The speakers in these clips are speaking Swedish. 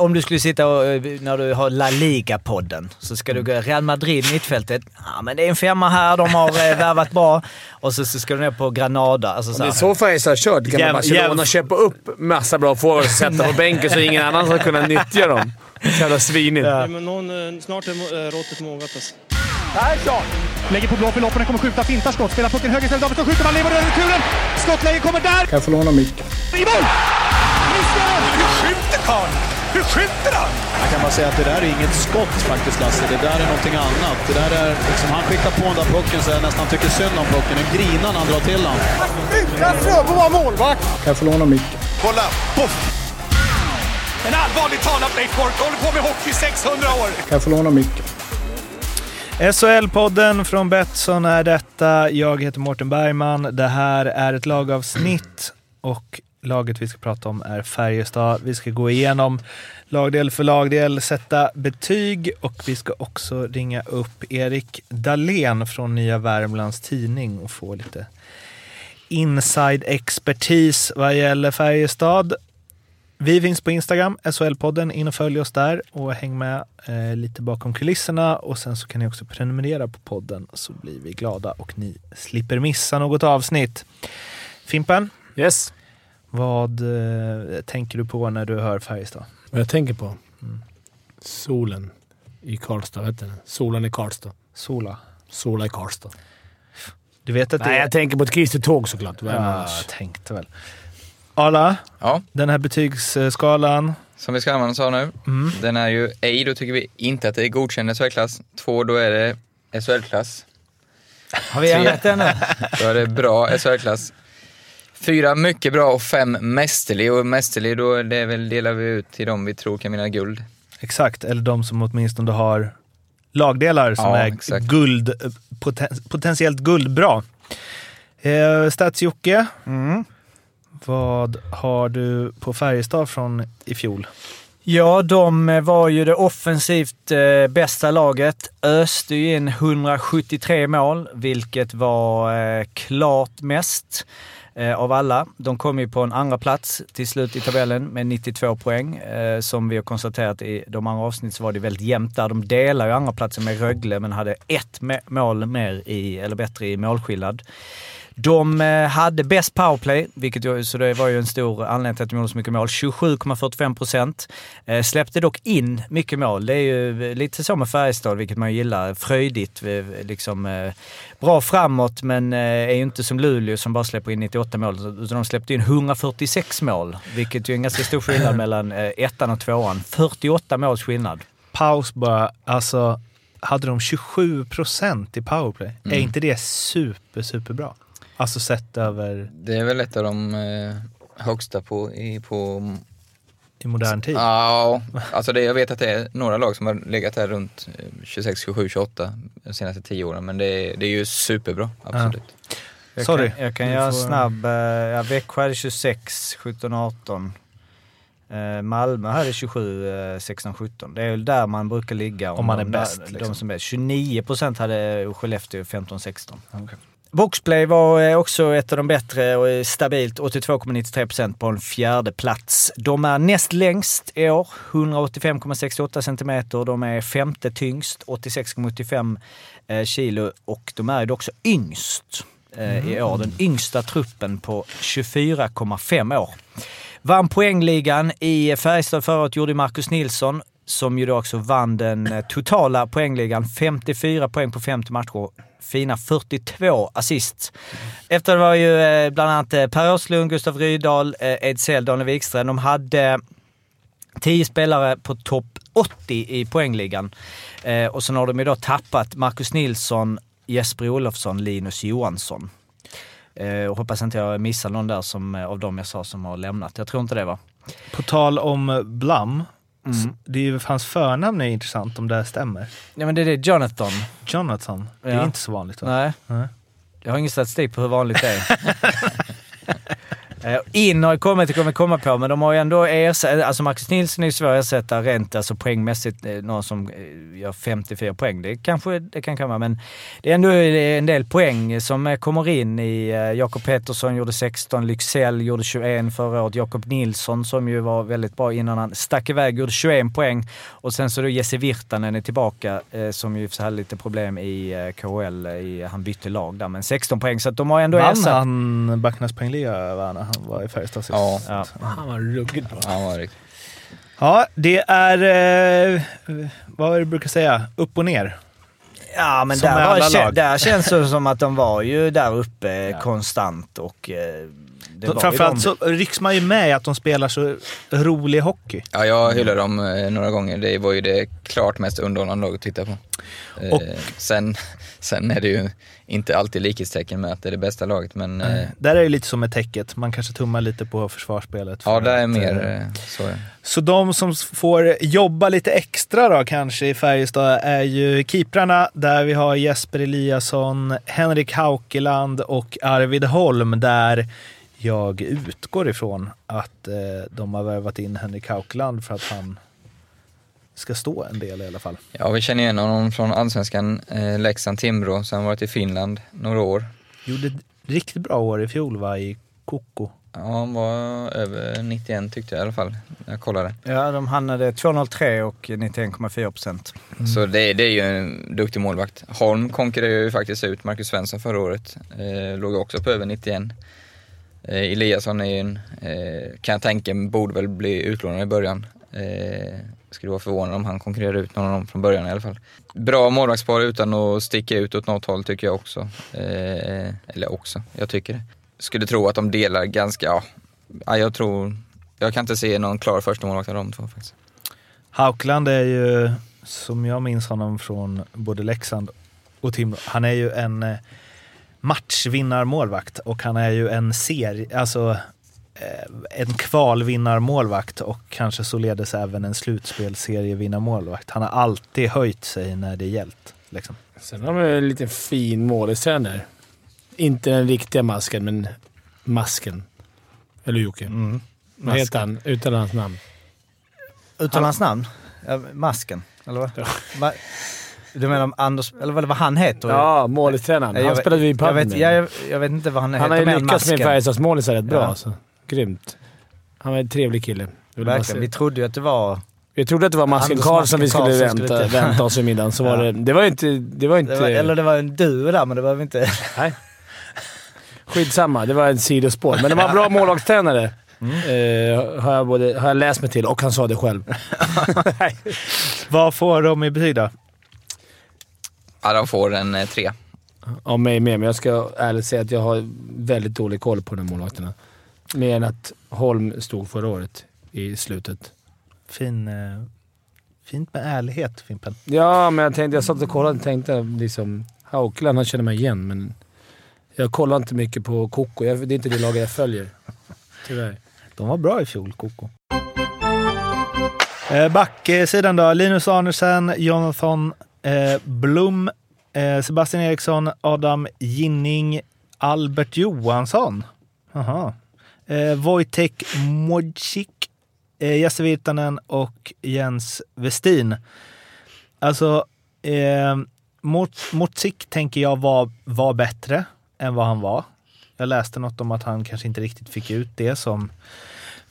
Om du skulle sitta och, eh, när du har La Liga-podden, så ska du gå Real Madrid mittfältet. Ja, men det är en femma här, de har eh, värvat bra. Och så, så ska du ner på Granada. Alltså, så Det är här. så Färjestad har kört. Kan Jäm- Barcelona köpa upp massa bra forwards och sätta på bänken så ingen annan ska kunna nyttja dem. Så jävla svinigt. Ja. Men någon, eh, snart är eh, råttet mogat alltså. Lägger på blå för loppen, kommer skjuta, fintar skott, spelar pucken höger istället, Davidsson skjuter, man lever över returen! Skottläge kommer där! Kan jag få låna micken? I mål! Missar! Hur skjuter karln? Hur skjuter han? Jag kan bara säga att det där är inget skott faktiskt Lasse. Det där är någonting annat. Det där är liksom, han skickar på den där pucken så jag nästan tycker synd om pucken. Den grinar när han drar till den. Utan Fröbo var målvakt! Kan jag få låna micken? Kolla! Poff! En allvarligt talad Blake Bork håller på med hockey i 600 år! Kan jag få låna micken? SHL-podden från Betsson är detta. Jag heter Mårten Bergman. Det här är ett lagavsnitt och laget vi ska prata om är Färjestad. Vi ska gå igenom lagdel för lagdel, sätta betyg och vi ska också ringa upp Erik Dahlén från Nya Värmlands Tidning och få lite inside-expertis vad gäller Färjestad. Vi finns på Instagram, SHL-podden. In och följ oss där och häng med eh, lite bakom kulisserna. Och sen så kan ni också prenumerera på podden så blir vi glada och ni slipper missa något avsnitt. Fimpen, Yes vad eh, tänker du på när du hör Färjestad? Vad jag tänker på? Solen i Karlstad. Vet du? Solen i Karlstad. Sola. Sola i Karlstad. Du vet att det Nej, är... jag tänker på ett kristet tåg såklart. Det Ja, jag tänkte väl. Arla, Ja, den här betygsskalan. som vi ska använda oss av nu. Mm. Den är ju A, då tycker vi inte att det är godkänd SHL-klass. Två, då är det SHL-klass. Har vi ändrat det nu? Då är det bra SHL-klass. Fyra, mycket bra och fem, mästerlig. Och mästerlig, då är det väl, delar vi ut till dem vi tror kan vinna guld. Exakt, eller de som åtminstone har lagdelar som Ja, är exakt. guld, eh, poten, potentiellt guldbra. Eh, Stats-Jocke, Mm. vad har du på Färjestad från i fjol? Ja, de eh, var ju det offensivt eh, bästa laget. Öste ju in 173 mål, vilket var eh, klart mest eh, av alla. De kom ju på en andra plats till slut i tabellen med 92 poäng. Eh, som vi har konstaterat i de andra avsnitt så var det väldigt jämnt där. De delar ju andra platsen med Rögle men hade ett mål mer i, eller bättre i målskillnad. De eh, hade bäst powerplay, vilket så det var ju en stor anledning till att de gjorde så mycket mål. 27,45 procent. Eh, släppte dock in mycket mål. Det är ju lite så med Färjestad, vilket man gillar. Fröjdigt, eh, liksom eh, bra framåt, men eh, är ju inte som Luleå som bara släpper in 98 mål. Utan de släppte in 146 mål, vilket ju är en ganska stor skillnad mellan eh, ettan och tvåan. 48 måls skillnad. Paus bara, alltså hade de 27 procent i powerplay? Är Mm. inte det super, superbra? Alltså sett över Det är väl ett av de eh, högsta på, i, på i modern tid. Ja, alltså det, jag vet att det är några lag som har legat här runt eh, 26, 27, 28 de senaste tio åren. Men det, är- det är ju superbra, absolut. Jag Sorry. Kan, jag kan göra får- snabb. eh, Ja, Växjö hade 26, 17, 18. Eh, Malmö hade 27, eh, 16, 17. Det är väl där man brukar ligga. Om man är de, bäst, De liksom. som är bäst. 29 procent hade Skellefteå 15, 16. Boxplay var eh, också ett av de bättre och är stabilt 82,93 procent på en fjärde plats. De är näst längst i år, 185,68 centimeter. De är femte tyngst, 86,85 eh, kilo och de är ju också yngst eh, i år. Den yngsta truppen på 24,5 år. Vann poängligan i Färjestad förra året gjorde Marcus Nilsson som ju då också vann den eh, totala poängligan. 54 poäng på 50 matcher. Fina 42 assist. Efter det var ju eh, bland annat eh, Per Åslund, Gustav Rydahl, Ejdsell, eh, Edsel, Daniel Wikström. De hade 10 spelare på topp 80 i poängligan. Och sen har de ju då tappat Marcus Nilsson, Jesper Olofsson, Linus Johansson. Och hoppas inte jag missar någon där som, av dem jag sa som har lämnat. Jag tror inte det va? På tal om Blum, Mm. det är ju, hans förnamn är intressant om det stämmer. Ja men det är det, Jonathan. Jonathan, det är Ja. inte så vanligt va? Nej. Nej. Jag har ingen statistik på hur vanligt det är. Eh, In har kommit, det kommer komma på, men de har ju ändå ersatt... Alltså Marcus Nilsson är ju svår att ersätta rent alltså poängmässigt. eh, Någon som eh, gör 54 poäng. Det kanske det kan komma, men det är ändå en del poäng som kommer in i... Jakob Pettersson gjorde 16, Lycksell gjorde 21 förra året. Jakob Nilsson som ju var väldigt bra innan han stack iväg gjorde 21 poäng. Och sen så då Jesse Virtanen är tillbaka som ju hade lite problem i KHL. Han bytte lag där, men 16 poäng. Så att de har ändå Vann ersatt... han Backnas poängliga när han var i Färjestad sist? Ja. Ja. Han var ruggigt bra. Han var riktigt... Ja, det är... Eh, vad är det du brukar säga? Upp och ner. Ja, men Som där, var, där känns det som att de var ju där uppe konstant och... Eh, det var Framförallt så rycks man ju med i att de spelar så rolig hockey. Ja, jag hyllade dem eh, några gånger. Det var ju det klart mest underhållande laget att titta på. Eh, Och- sen, sen är det ju inte alltid likhetstecken med att det är det bästa laget, men eh, Där är det lite som med täcket. Man kanske tummar lite på försvarsspelet. ja, för det är att, mer så. är. Så de som får jobba lite extra då kanske i Färjestad är ju keeprarna där vi har Jesper Eliasson, Henrik Haukeland och Arvid Holm där jag utgår ifrån att eh, de har värvat in Henrik Haukeland för att han ska stå en del i alla fall. Ja, vi känner igen honom från Allsvenskan, eh, Leksand-Timrå, sen har han varit i Finland några år. Gjorde ett riktigt bra år i fjol va, i Koko. Ja, han var över 91 tyckte jag i alla fall, jag kollade. Ja, de hamnade 2,03 och 91,4 procent. Så det, det är ju en duktig målvakt. Holm konkurrerade ju faktiskt ut Marcus Svensson förra året. Eh, låg också på över 91. Eh, Eliasson är ju en, eh, kan jag tänka mig, borde väl bli utlånad i början. Eh, skulle vara förvånad om han konkurrerar ut någon av dem från början i alla fall. Bra målvaktspar utan att sticka ut åt något håll tycker jag också. Eh, eller också, jag tycker det. Skulle tro att de delar ganska, ja, jag tror, jag kan inte se någon klar första målvakt av de två faktiskt. Haukeland är ju, som jag minns honom från både Leksand och Timrå, han är ju en eh, matchvinnarmålvakt och han är ju en serie, alltså eh, en kvalvinnarmålvakt och kanske således även en slutspelsserievinnarmålvakt. Han har alltid höjt sig när det gällt. Liksom. Sen har de en liten fin målistränare. Inte den riktiga masken, men masken. Eller Jocke? Mm. Vad heter han? Utan hans namn. Utan hans namn? Ja, masken, eller vad? Va? Du menar om Anders, eller vad, han heter? Ja, målistränaren. Han spelade vi i jag vet, jag, jag vet inte vad han, Han heter. har ju lyckats med. Färjestadsmålisar rätt bra Ja. alltså. Grymt. Han var en trevlig kille. Verkligen. Vi trodde ju att det var... Vi trodde att det var Masken Karlsson vi skulle Karlsson vänta, skulle vänta oss i middagen. Så var Ja. det, det var inte... Det var inte Det var, eller det var en duo där, men det var inte... nej. Skitsamma, det var en sidospår. Men det var bra målvaktstränare. Eh, har, jag både, har jag läst mig till och han sa det själv. Vad får de i betyg då? Ja, de får en eh, tre. Av mig med, men jag ska ärligt säga att jag har väldigt dålig koll på de här målvakterna. Mer än att Holm stod förra året i slutet. Fin, eh, fint med ärlighet, Fimpen. Ja, men jag tänkte, jag satt och kollade och tänkte liksom... Haukeland, han känner mig igen, men jag kollar inte mycket på Koko. Jag, det är inte det laget jag följer. Tyvärr. De var bra i fjol, Koko. Eh, Backsidan då. Linus Arnesen, Jonathan eh, Blom, eh, Sebastian Eriksson, Adam Ginning, Albert Johansson. Aha. Eh, Wojtek Modzik, eh, Jesse Virtanen och Jens Westin. Alltså, eh, Mot- Modzik tänker jag var, var bättre än vad han var. Jag läste något om att han kanske inte riktigt fick ut det som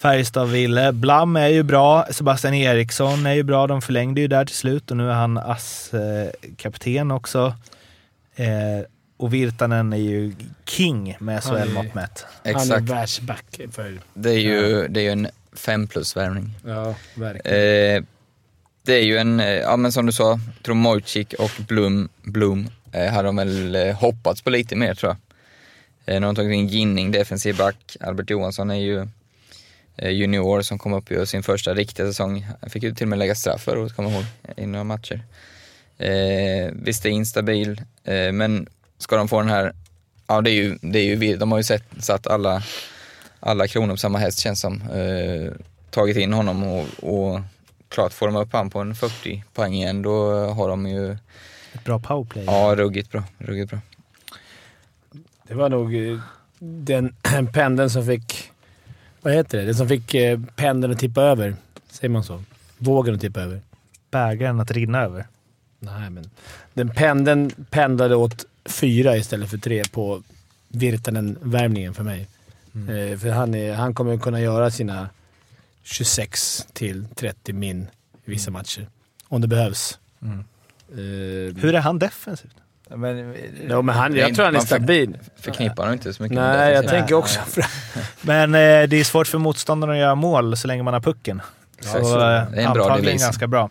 Färjestad ville. Blam är ju bra. Sebastian Eriksson är ju bra. De förlängde ju där till slut och nu är han ASS-kapten också. Eh, och Virtanen är ju king med SHL-mått mätt. Han är Exakt. världsback för... Det är ju, det är ju en fem plus-värvning. Ja, verkligen. Eh, det är ju en, eh, ja men som du sa, tror Mojcik och Blom, Blom eh, hade de väl eh, hoppats på lite mer tror jag. Eh, har de tagit in Ginning, defensiv back. Albert Johansson är ju junior som kom upp och gör sin första riktiga säsong. Han fick ju till och med lägga straff året, kommer jag ihåg, i några matcher. Eh, visst, det är instabil, eh, men ska de få den här, ja det är ju, det är ju de har ju sett, satt alla, alla kronor på samma häst känns som. Eh, tagit in honom och, och klart får de upp han på en 40 poäng igen, då har de ju, Ett bra powerplay. ja ruggigt bra, ruggigt bra. Det var nog eh, den pendeln som fick Vad heter det? Den som fick eh, pendeln att tippa över. Säger man så? Vågen att tippa över. Bägaren att rinna över. Nej, men den pendeln pendlade åt fyra istället för tre på Virtanen-värmningen för mig. Eh, för han, är, han kommer kunna göra sina 26 till 30 min i vissa matcher. Om det behövs. Eh, Hur är han defensivt? Men, ja, men han, jag tror han är stabil. Förknippar honom inte så mycket med Nej, jag tänker också... Men eh, det är svårt för motståndarna att göra mål så länge man har pucken. Så, Det eh, är en bra antagligen devis. ganska bra.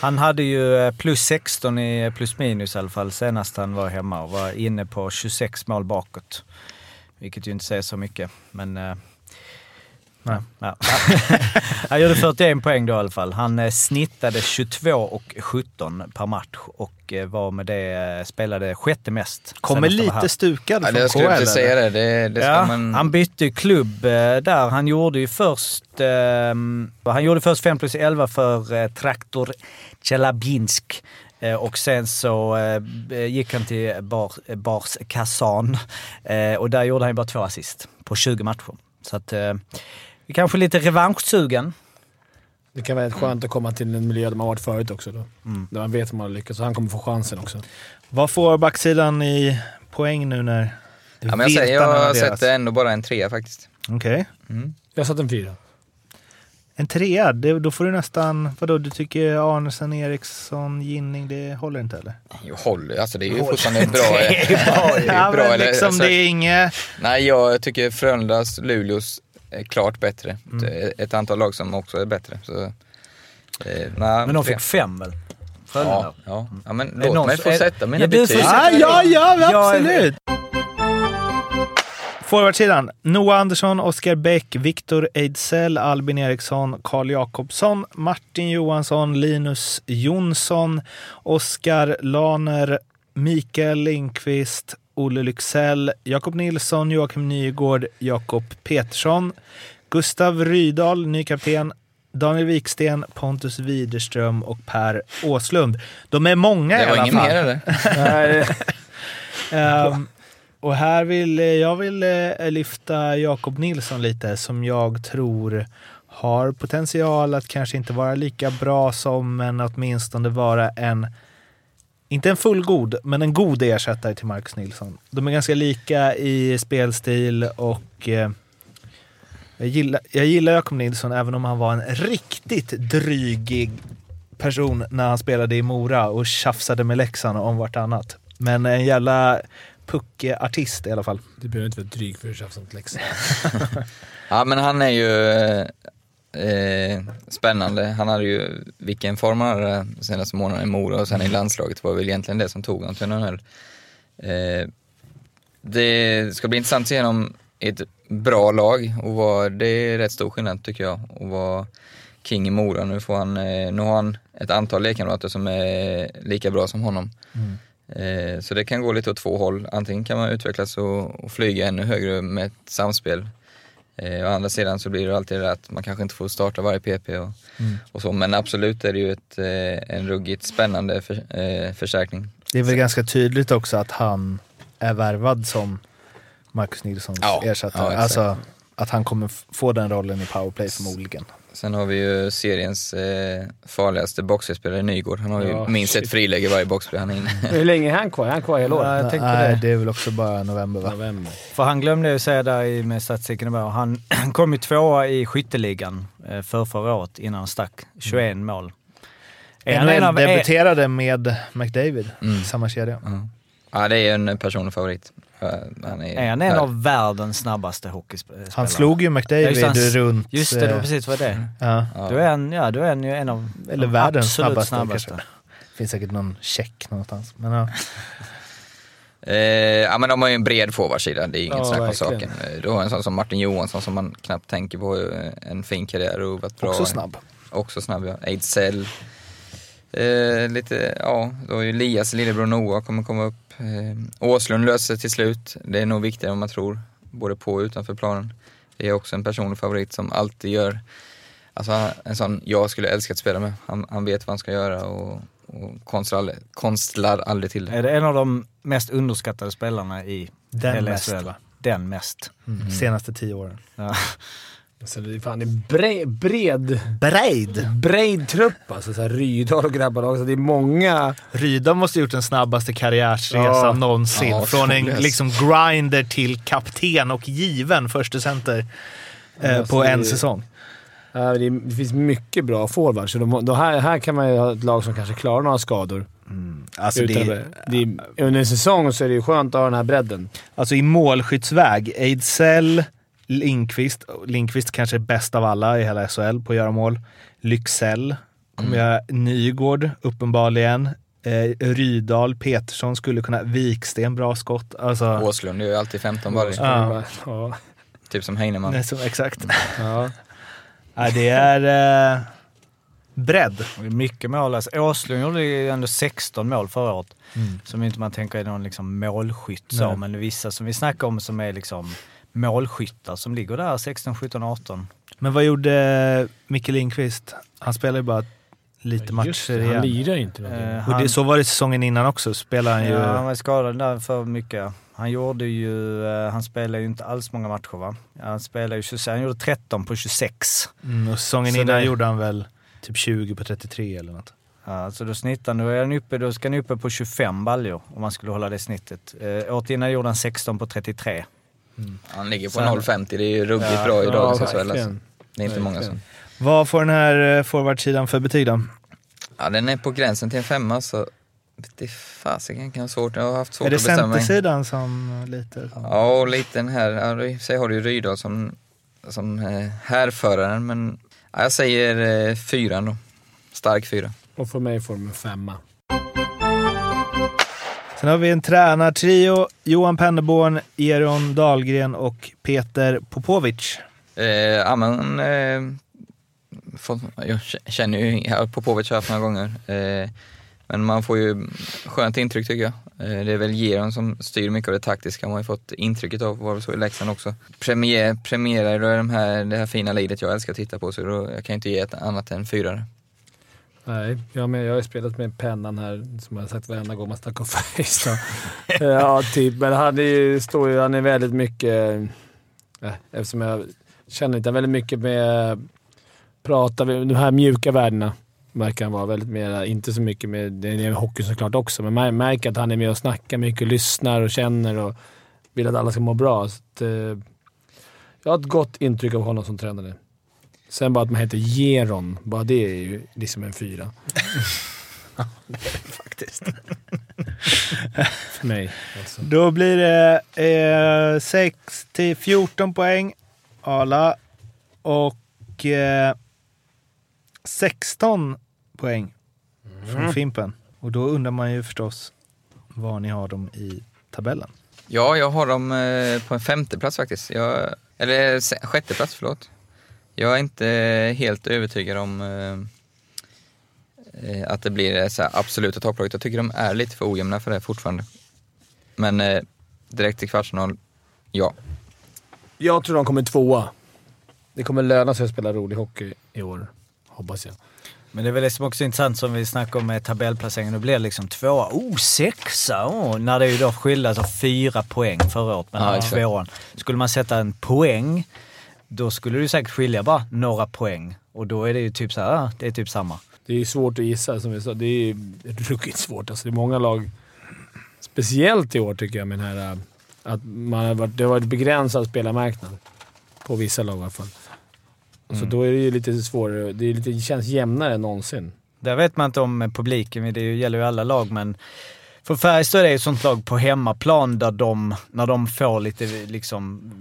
Han hade ju eh, plus 16 i plus minus i alla fall senast han var hemma och var inne på 26 mål bakåt. Vilket ju inte säger så mycket, men... eh, Nej. Ja. Han gjorde 41 poäng då i alla fall. Han eh, snittade 22 och 17 per match och eh, var med det, eh, spelade sjätte mest. Kommer lite stukad Ja, från det jag skulle KL. inte säga det. Det, det ska Ja, man... Han bytte ju klubb eh, där. Han gjorde ju först... ehm, han gjorde först 5 plus 11 för eh, Traktor Tjelabinsk. Eh, och sen så eh, gick han till Bar, Bars Kazan. Eh, och där gjorde han ju bara två assist på 20 matcher. Så att... Kanske lite revanschsugen. Det kan vara rätt skönt att komma till en miljö där man varit förut också. Då. Mm. Där man vet att man har lyckats. Så han kommer få chansen också. Vad får backsidan i poäng nu när Ja, men jag, säger, jag sätter ändå bara en trea faktiskt. Okej. Mm. Jag satt en fyra. En trea, det, då får du nästan... Vadå, du tycker Arnesen, Eriksson, Ginning, det håller inte eller? Jo, håller Alltså det är ju fortfarande bra. Det är bra, det är ja, bra, men eller- liksom, alltså- det är inget... Nej, jag tycker Frölundas, Luleås är klart bättre. Mm. Ett antal lag som också är bättre. Så, eh, nej, Men de tre. fick fem väl? Frölunda. Ja, ja. ja men Är låt någon mig få är- sätta mina Ja, betyg. Ja, ja, ja, Ja, absolut! Forwardsidan. Noah Andersson, Oskar Bäck, Viktor Ejdsell, Albin Eriksson, Karl Jakobsson, Martin Johansson, Linus Jonsson, Oskar Laner, Mikael Lindqvist, Olle Lycksell, Jakob Nilsson, Joakim Nygård, Jakob Petersson, Gustav Rydahl, ny kapten, Daniel Wiksten, Pontus Widerström och Per Åslund. De är många i Det var alla inget fall. mer eller? Ehm, och här vill eh, jag vill eh, lyfta Jakob Nilsson lite som jag tror har potential att kanske inte vara lika bra som, men åtminstone vara en, inte en fullgod, men en god ersättare till Marcus Nilsson. De är ganska lika i spelstil och eh, jag, gillar, jag gillar Jakob Nilsson även om han var en riktigt drygig person när han spelade i Mora och tjafsade med Leksand om vartannat. Men en jävla puckartist i alla fall. Du behöver inte vara dryg för att tjafsa mot Leksand. Ja, men han är ju eh, spännande. Han hade ju, vilken form han hade de senaste månaderna i Mora och sen i landslaget var väl egentligen det som tog honom till NHL. Eh, det ska bli intressant att se honom i ett bra lag och vad, det är rätt stor skillnad tycker jag att vara king i Mora. Nu, får han, eh, nu har han ett antal lekkamrater som är lika bra som honom. Eh, Så det kan gå lite åt två håll. Antingen kan man utvecklas och, och flyga ännu högre med ett samspel. Eh, å andra sidan så blir det alltid det att man kanske inte får starta varje PP och, och så. Men absolut är det ju ett, eh, en ruggigt spännande för, eh, förstärkning. Det är väl ganska tydligt också att han är värvad som Marcus Nilssons Ja, ersättare. ja, alltså att han kommer få den rollen i powerplay förmodligen. Sen har vi ju seriens eh, farligaste boxerspelare Nygård. Han har ju Ja, minst shit. ett friläge i varje boxplay han är inne. Hur länge är han kvar? Är han kvar hela året? Ja, jag tänkte Nej, det. det är väl också bara november va? November. För han glömde ju säga där i- med statistiken. Han kom ju tvåa i skytteligan eh, för förra året innan han stack. 21 mål. Är han debuterade med McDavid, Mm. samma kedja. Ja. Ja, det är en personlig favorit. Eh, Han är, är han en av världens snabbaste hockeyspelare? Han slog ju McDavid Ja, just det, runt... Just det, det var eh, precis vad det är. Ja. Ja. Då är han, ja, då är ju en av Eller de världens absolut snabbaste, snabbaste. kanske. finns säkert någon check någonstans. Men ja. Eh, ja men de har ju en bred forwardsida, det är inget Ja, snack om saken. Du har en sån som Martin Johansson som man knappt tänker på, eh, en fin karriär och varit bra. Också snabb. Också snabb ja. Ejdsell. Eh, lite, ja, då har ju Elias lillebror Noah kommer komma upp. Eh, Åslund löser sig till slut. Det är nog viktigare än man tror, både på och utanför planen. Det är också en personlig favorit som alltid gör, alltså en sån jag skulle älska att spela med. Han, han vet vad han ska göra och, och konstlar, aldrig, konstlar aldrig till det. Är det en av de mest underskattade spelarna i Den hela mest? Den mest. Mm. Senaste tio åren. Ja. Alltså, det är fan en bred, bred, bred trupp alltså. Så här, Rydahl och grabbarna också. Det är många... Ryda måste ha gjort den snabbaste karriärsresan Ja. någonsin. Ja, Från en liksom grinder till kapten och given första center eh, Alltså, på en det- säsong. Ja, det, är, det finns mycket bra forwards. Så de, de här, här kan man ju ha ett lag som kanske klarar några skador. Alltså, Utan det, det, det, under en säsong så är det ju skönt att ha den här bredden. alltså i målskyttsväg, Ejdsell, Lindqvist. Lindqvist kanske är bäst av alla i hela SHL på att göra mål. Lycksell kommer göra Nygård, uppenbarligen. Eh, Rydahl, Petersson skulle kunna... Viksten, bra skott. Alltså, Åslund gör ju alltid 15 varje. Ja. Ja. Typ som Heinemann. nej, så, exakt. Ja. Ja, det är eh, bredd. Det är mycket mål. Alltså, Åslund gjorde ju ändå 16 mål förra året. Mm. Som inte man tänker är någon liksom målskytt så, men vissa som vi snackar om som är liksom målskyttar som ligger där 16, 17, 18. Men vad gjorde Micke Lindqvist? Han spelade ju bara lite matcher Just det, igen. han lirar inte. Eh, Uh, Och han, det, så var det säsongen innan också. Spelade han ju... ja, han var skadad där för mycket. Han gjorde ju, eh, han spelade ju inte alls många matcher va? Ja, Han spelade ju 26, han gjorde 13 på 26. Mm, och säsongen Så innan det- gjorde han väl typ 20 på 33 eller något. Ja, så då snittar han, då, är han uppe, då ska han uppe på 25 baljor om man skulle hålla det snittet. Eh, året innan gjorde han 16 på 33. Han ligger på Sen- 0,50. Det är ju ruggigt Ja. bra i ja, dagens SHL. Alltså. Det är inte många som... Vad får den här eh, forwardsidan för betyg då? Ja, den är på gränsen till en femma så... Det fasiken kan ha svårt. Jag har haft svårt är det att bestämma mig. centersidan som lite... Ja, och lite den här, ja, i sig har du ju Rydahl som, som eh, härföraren, men ja, jag säger eh, fyran då. Stark fyra. Och för mig får de en femma. Sen har vi en tränartrio. Johan Penneborn, Eron Dahlgren och Peter Popovic. Eh, ja, men, eh, fått, jag känner ju ja, Popovic har jag haft några gånger. Eh, men man får ju skönt intryck tycker jag. Eh, det är väl Geron som styr mycket av det taktiska, man har ju fått intrycket av, var väl så i Leksand också. Premier, premierar då de här, det här fina lidet jag älskar att titta på, så då, jag kan inte ge ett annat än fyra. Nej, jag, med, jag har spelat med pennan här, som jag har sagt varenda gång man snackar Färjestad. ja, typ. Men han är står ju, han är väldigt mycket... Äh, eftersom jag känner inte väldigt mycket med... Prata, de här mjuka värdena verkar han vara. Väldigt mer, inte så mycket med, det är hockey såklart också, men man märker att han är med och snackar mycket, lyssnar och känner och vill att alla ska må bra. Så att, eh, jag har ett gott intryck av honom som tränare. Sen bara att man heter Geron, bara det är ju liksom en fyra. Faktiskt. För mig. Alltså. Då blir det eh, 6 till 14 poäng Ala och eh, 16 poäng från Fimpen. Och då undrar man ju förstås var ni har dem i tabellen. Ja, jag har dem eh, på en femte plats faktiskt. Jag, eller se- sjätte plats, förlåt. Jag är inte helt övertygad om eh, eh, att det blir så här absoluta topplaget. Jag tycker de är lite för ojämna för det fortfarande. Men eh, direkt till kvartsfinal, ja. Jag tror de kommer tvåa. Det kommer löna sig att spela rolig hockey i år, hoppas jag. Men det är väl det som också är intressant som vi snackar om med tabellplaceringen. Då blir det liksom tvåa. Oh, sexa! Oh, när det är ju då skillnad av fyra poäng förra året mellan Ja, tvåan. Skulle man sätta en poäng, då skulle det ju säkert skilja bara några poäng. Och då är det ju typ så här, det är typ samma. Det är ju svårt att gissa, som vi sa. Det är ruggigt svårt. Alltså, det är många lag, speciellt i år tycker jag, med den här... äh, Att man har varit, det har varit begränsad spelarmarknad. På vissa lag i alla fall. Och Så då är det ju lite svårare. Det, är lite, det känns jämnare än någonsin. Där vet man inte om publiken, men det gäller ju alla lag, men för Färjestad är det ett sånt lag på hemmaplan där de, när de får lite liksom,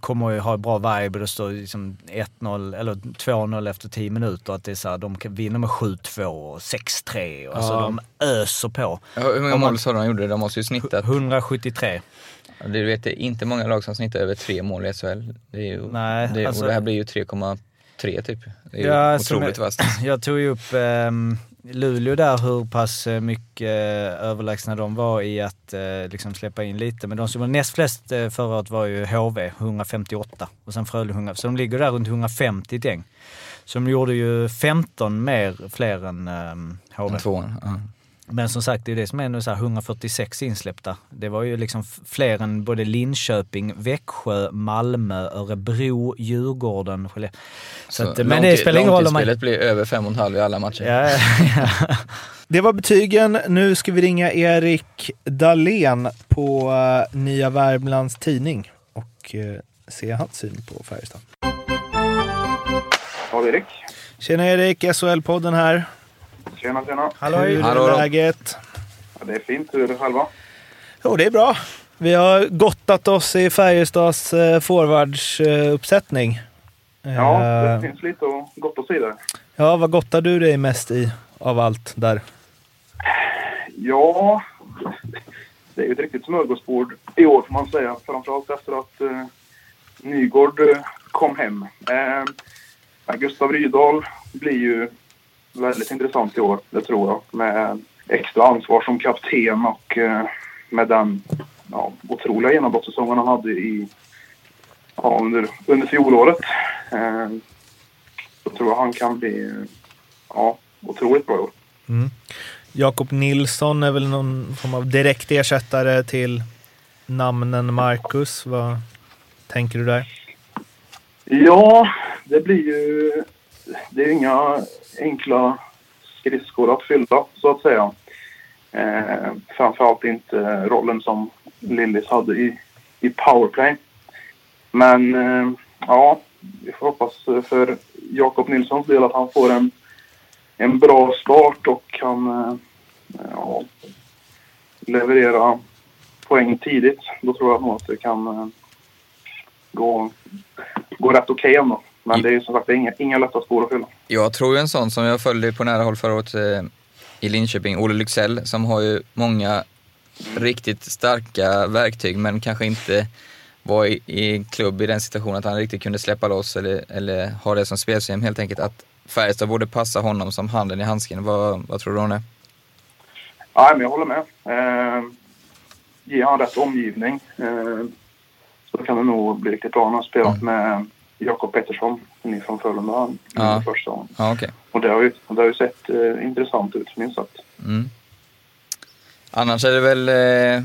kommer ju ha bra vibe och det står liksom 1-0 eller 2-0 efter 10 minuter. Att det är så här, de vinna med 7-2 och 6-3. Alltså Ja. de öser på. Ja, Hur många mål sa de gjorde? De måste ju snittat... 173. Ja, Du vet, det är inte många lag som snittar över tre mål i SHL. Det är ju, Nej, det, alltså- och det här blir ju 3,3 typ. Det är ju Ja, alltså, otroligt vasst. Jag tog ju upp ehm, Luleå där, hur pass eh, mycket eh, överlägsna de var i att eh, liksom släppa in lite. Men de som var näst flest förra året var ju HV, 158. Och sen Frölunda Så de ligger där runt 150 ett gäng. Så de gjorde ju 15 mer, fler än um, HV. Den tvåan. Ja. Men som sagt, det är det som är nu så här 146 insläppta. Det var ju liksom fler än både Linköping, Växjö, Malmö, Örebro, Djurgården, Skellefteå. Så att, men det spelar ingen roll om man... Blir över fem och en halv i alla matcher. Ja, ja. Det var betygen. Nu ska vi ringa Erik Dahlén på eh, Nya Värmlands Tidning och eh, se hans syn på Färjestad. Ja, Erik. Tjena Erik, SHL-podden här. Tjena, tjena. Hur Hallå är läget? Ja, det är fint. Hur är det själva? Jo, det är bra. Vi har gottat oss i Färjestads eh, forwardsuppsättning. Ja, det Eh, finns lite och gott att se där. ja, vad gottar du dig mest i av allt där? Ja, det är ju ett riktigt smörgåsbord i år får man säga. Framförallt efter att eh, Nygård eh, kom hem. Eh, Gustav Rydahl blir ju väldigt intressant i år, det tror jag. Med extra ansvar som kapten och eh, med den ja, otroliga genombrottssäsongen han hade i, ja, under, under fjolåret. Eh, så tror jag han kan bli ja, otroligt bra i år. Jakob Nilsson är väl någon form av direkt ersättare till namnen Marcus. Vad tänker du där? Ja, det blir ju... Det är inga enkla skridskor att fylla, så att säga. Eh, framförallt inte rollen som Lillis hade i, i powerplay. Men eh, ja, vi får hoppas för Jakob Nilssons del att han får en, en bra start och kan eh, ja, leverera poäng tidigt. Då tror jag nog att det kan eh, gå, gå rätt okej ändå. Men det är ju som sagt inga, inga lätta spår att fylla. Jag tror ju en sån som jag följde på nära håll förra året eh, i Linköping, Olle Lycksell, som har ju många riktigt starka verktyg men kanske inte var i, i klubb i den situationen att han riktigt kunde släppa loss eller, eller ha det som spelsystem helt enkelt. Att Färjestad borde passa honom som handen i handsken. Vad, vad tror du om det? Nej, men jag håller med. Eh, ge han rätt omgivning eh, så kan det nog bli riktigt bra. Han har spelat med Jakob Pettersson ni från Frölunda Ja. under första gången. Ja, okej. Och det har ju, det har ju sett eh, intressant ut, minst sagt. Mm. Annars är det väl eh,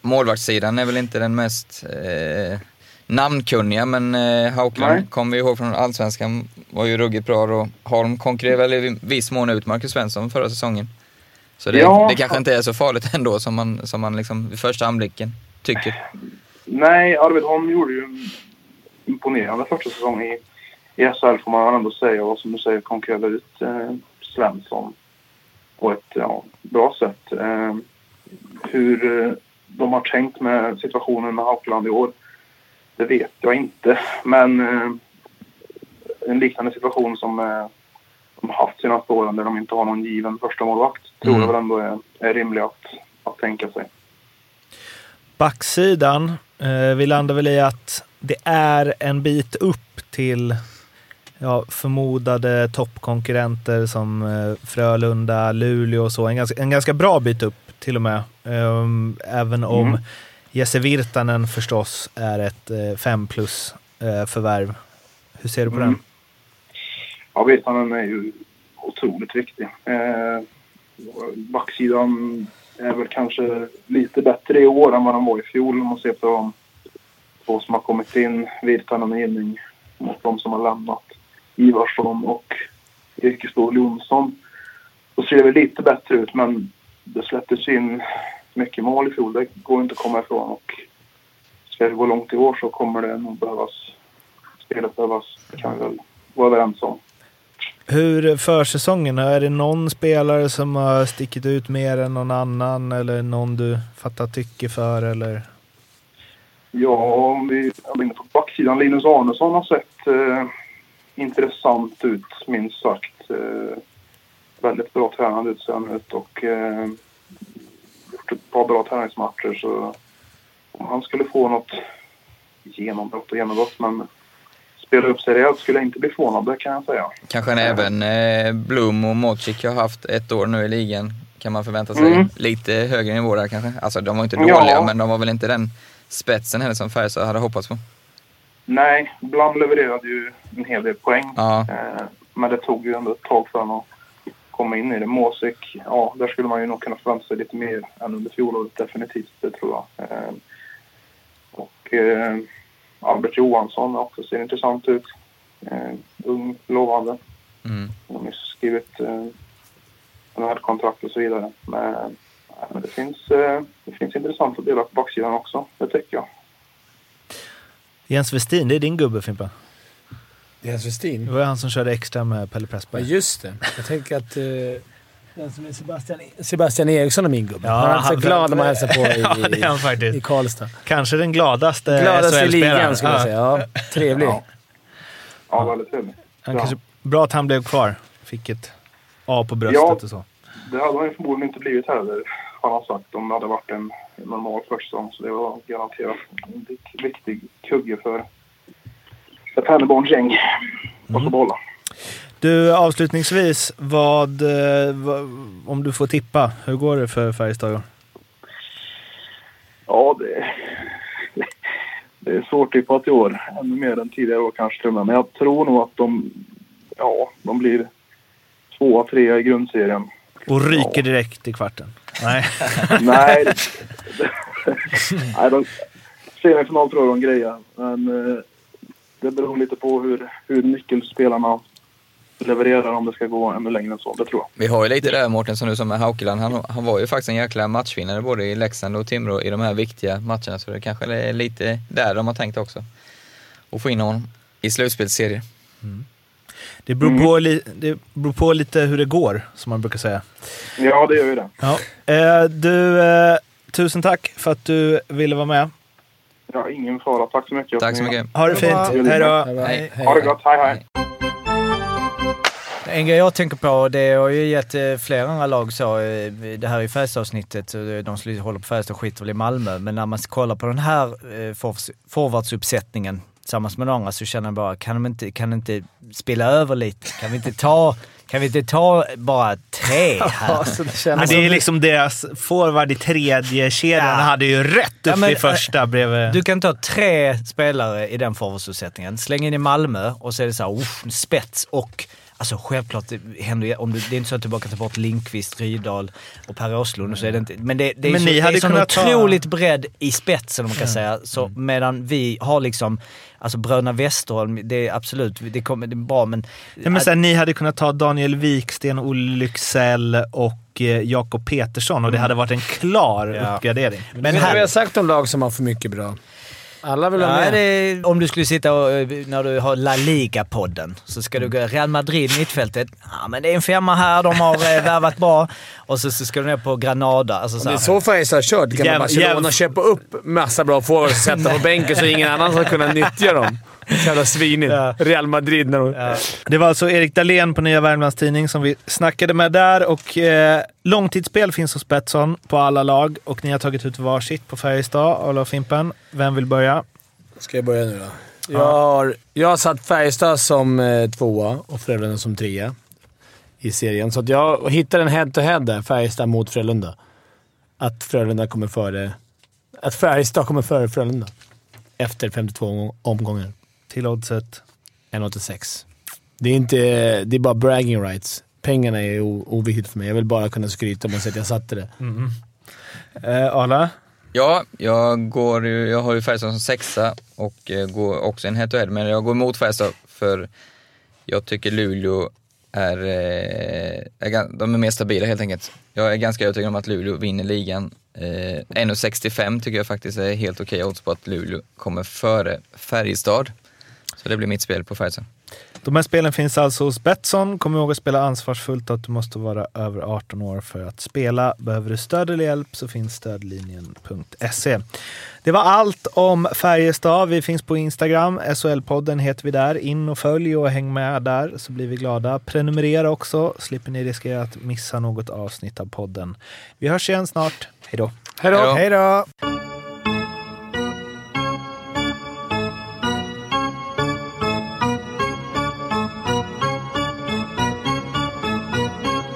målvaktssidan är väl inte den mest eh, namnkunniga men eh, Nej. Haukland kommer vi ihåg från Allsvenskan var ju ruggigt bra och Holm konkurrerar väl i viss mån ut Marcus Svensson förra säsongen. Så det, Ja. det kanske inte är så farligt ändå som man, som man liksom vid första anblicken tycker. Nej, Arvid Holm gjorde ju imponerande första säsong i, i SHL får man ändå säga. Och som du säger konkurrerade ut eh, Svensson på ett ja, bra sätt. Eh, hur eh, de har tänkt med situationen med Haukeland i år, det vet jag inte. Men eh, en liknande situation som eh, de har haft senaste åren där de inte har någon given första målvakt tror Mm. jag väl ändå är, är rimlig att, att tänka sig. Backsidan, eh, vi landar väl i att det är en bit upp till ja, förmodade toppkonkurrenter som eh, Frölunda, Luleå och så. En ganska, en ganska bra bit upp till och med. Ehm, även om Mm. Jesse Virtanen förstås är ett eh, fem plus eh, förvärv. Hur ser du på Mm. den? Ja, Virtanen är ju otroligt viktig. Eh, backsidan är väl kanske lite bättre i år än vad de var i fjol om man ser på de två som har kommit in, vid och mot de som har lämnat, Ivarsson och Ekestål Jonsson. Då ser det väl lite bättre ut, men det släpptes in mycket mål i fjol. Det går inte att komma ifrån. Och ska det gå långt i år så kommer det nog behövas, spelet behövas. Det kan vi väl vara överens om. Hur försäsongen? Är det någon spelare som har stickit ut mer än någon annan eller någon du fattar tycke för? Eller? Ja, om vi är inne på backsidan. Linus Arnesson har sett eh, intressant ut, minst sagt. Eh, väldigt bra tränad ut ser ut och eh, gjort ett par bra träningsmatcher. Så om han skulle få något genombrott och genombrott, men spela upp sig rejält skulle jag inte bli förvånad, det kan jag säga. Kanske även eh, Blom och Mocic har haft ett år nu i ligan. Kan man förvänta sig Mm. lite högre nivå där kanske? Alltså de var inte Ja. dåliga men de var väl inte den spetsen heller som Färjestad hade hoppats på. Nej, Blom levererade ju en hel del poäng. Ja. Eh, men det tog ju ändå ett tag för honom att komma in i det. Måsek, ja, där skulle man ju nog kunna förvänta sig lite mer än under fjolåret definitivt, det tror jag. Eh, och eh, Albert Johansson också ser intressant ut. Eh, ung, lovande. Mm. De har nyss skrivit eh, kontrakt och så vidare. Men, men det, finns, eh, det finns intressanta delar på backsidan också, det tycker jag. Jens Westin, det är din gubbe Fimpa. Jens Det Westin. var han som körde extra med Pelle Ja, Pressberg. just det. Jag tänker att... Uh, den som är Sebastian, Sebastian Eriksson är min gubbe. Ja, han är så han- glad när man hälsar på i, Ja, det är han faktiskt. i Karlstad. Kanske den gladaste Gladaste i SHL-spelaren. ligan skulle jag säga. Ja, trevlig. Ja. Ja, väldigt trevligt. Han Ja. kanske, bra att han blev kvar. Fick ett A på bröstet Ja. och så. Det hade han ju förmodligen inte blivit heller, har han sagt, om det hade varit en normal försäsong. Så det var garanterat en vik- viktig kugge för ett Henneborns gäng att få behålla. Du, avslutningsvis, vad, eh, vad, om du får tippa, hur går det för Färjestad? Ja, det, det är svårt tippat i år. Ännu mer än tidigare år kanske och. Men jag tror nog att de, ja, de blir tvåa, trea i grundserien. Och ryker direkt i kvarten? Nej. Nej, nej de, semifinal tror jag de grejer. Men eh, det beror lite på hur, hur nyckelspelarna levererar om det ska gå ännu längre än så. Det tror jag. Vi har ju lite där Mårten som du sa med Haukeland. Han, han var ju faktiskt en jäkla matchvinnare både i Leksand och Timrå i de här viktiga matcherna. Så det kanske är lite där de har tänkt också. Och få in honom i slutspelsserier. Det beror, Mm. på li, det beror på lite hur det går, som man brukar säga. Ja, det gör ju det. Ja. Eh, du, eh, tusen tack för att du ville vara med. Ja, ingen fara. Tack så mycket. Tack så mycket. Ha det fint. Hej då. Hej. Ha det gott. Hej, hej. En grej jag tänker på, det har ju gett eh, flera andra lag så, eh, det här är ju det- de som håller på Färjestad skiter väl i Malmö, men när man kollar på den här eh, forwards- forwardsuppsättningen tillsammans med andra så känner jag bara, kan de inte, kan de inte spela över lite? Kan vi inte ta, kan vi inte ta bara tre här? Alltså, det Ja, känns det är liksom deras forward i tredje kedjan Ja. hade ju rätt upp Ja, men, i första bredvid... Du kan ta tre spelare i den forwardsuppsättningen, släng in i Malmö och så är det så här, uff, spets och Alltså självklart, det, händer, om du, det är inte så att du bara kan ta bort Linkvist, Rydahl och Per Åslund. och Så är det inte, men det, det är Men så, ni det är sån kunnat ta- otroligt bredd i spetsen om man kan säga. Så, Medan vi har liksom, alltså bröderna Westerholm, det är absolut, det, kommer, det är bra men... Ja, men så här, ni hade kunnat ta Daniel Wiksten, Olle Lycksell och eh, Jakob Petersson och det hade varit en klar Ja. uppgradering. Men men vi har här, sagt om lag som har för mycket bra. Alla vill ha med. det, om du skulle sitta och, eh, när du har La Liga-podden, så ska du gå Real Madrid mittfältet. Ja, men det är en femma här, de har eh, värvat bra. Och så, så ska du ner på Granada. Alltså, så Det är här. så har kört. Kan Jäv- Barcelona jäv- köpa upp massa bra forwards och sätta på bänken så ingen annan ska kunna nyttja dem? Så jävla svinigt. Ja. Real Madrid när de... Det var alltså Erik Dahlén på Nya Värmlands Tidning som vi snackade med där och eh, långtidsspel finns hos Betsson på alla lag och ni har tagit ut varsitt på Färjestad. Ola och Fimpen, vem vill börja? Ska jag börja nu då? Jag har, jag har satt Färjestad som eh, tvåa och Frölunda som trea i serien. Så att jag hittar en head-to-head där, Färjestad mot Frölunda. Att Frölunda kommer före... Att Färjestad kommer före Frölunda. Efter 52 omgångar. Till oddset. 1,86. Det är inte... Det är bara bragging rights. Pengarna är oviktigt för mig. Jag vill bara kunna skryta om och säga att jag satte det. Eh, Arla? Ja, jag, går, ju- jag har ju Färjestad som sexa och eh, går också en head to head men jag går emot Färjestad för jag tycker Luleå är, eh, är, de är mer stabila helt enkelt. Jag är ganska övertygad om att Luleå vinner ligan. Eh, 1,65 tycker jag faktiskt är helt okej odds på att Luleå kommer före Färjestad. Så det blir mitt spel på Färjestad. De här spelen finns alltså hos Betsson. Kom ihåg att spela ansvarsfullt och att du måste vara över 18 år för att spela. Behöver du stöd eller hjälp så finns stödlinjen.se. Det var allt om Färjestad. Vi finns på Instagram. SHL-podden heter vi där. In och följ och häng med där så blir vi glada. Prenumerera också. Slipper ni riskera att missa något avsnitt av podden. Vi hörs igen snart. Hej då! Hej då! Hej då. Hej då!